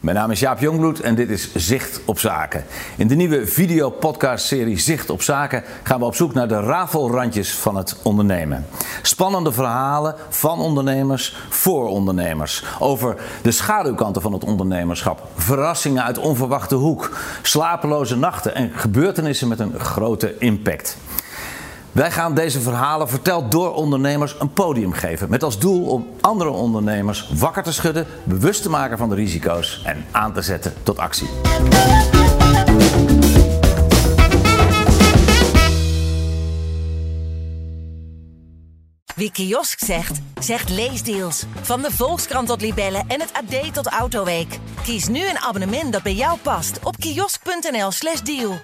Mijn naam is Jaap Jongbloed en dit is Zicht op Zaken. In de nieuwe videopodcast-serie Zicht op Zaken gaan we op zoek naar de rafelrandjes van het ondernemen. Spannende verhalen van ondernemers voor ondernemers. Over de schaduwkanten van het ondernemerschap. Verrassingen uit onverwachte hoek. Slapeloze nachten en gebeurtenissen met een grote impact. Wij gaan deze verhalen, verteld door ondernemers, een podium geven. Met als doel om andere ondernemers wakker te schudden, bewust te maken van de risico's en aan te zetten tot actie. Wie kiosk zegt, zegt leesdeals. Van de Volkskrant tot Libellen en het AD tot Autoweek. Kies nu een abonnement dat bij jou past op kiosk.nl/slash deal.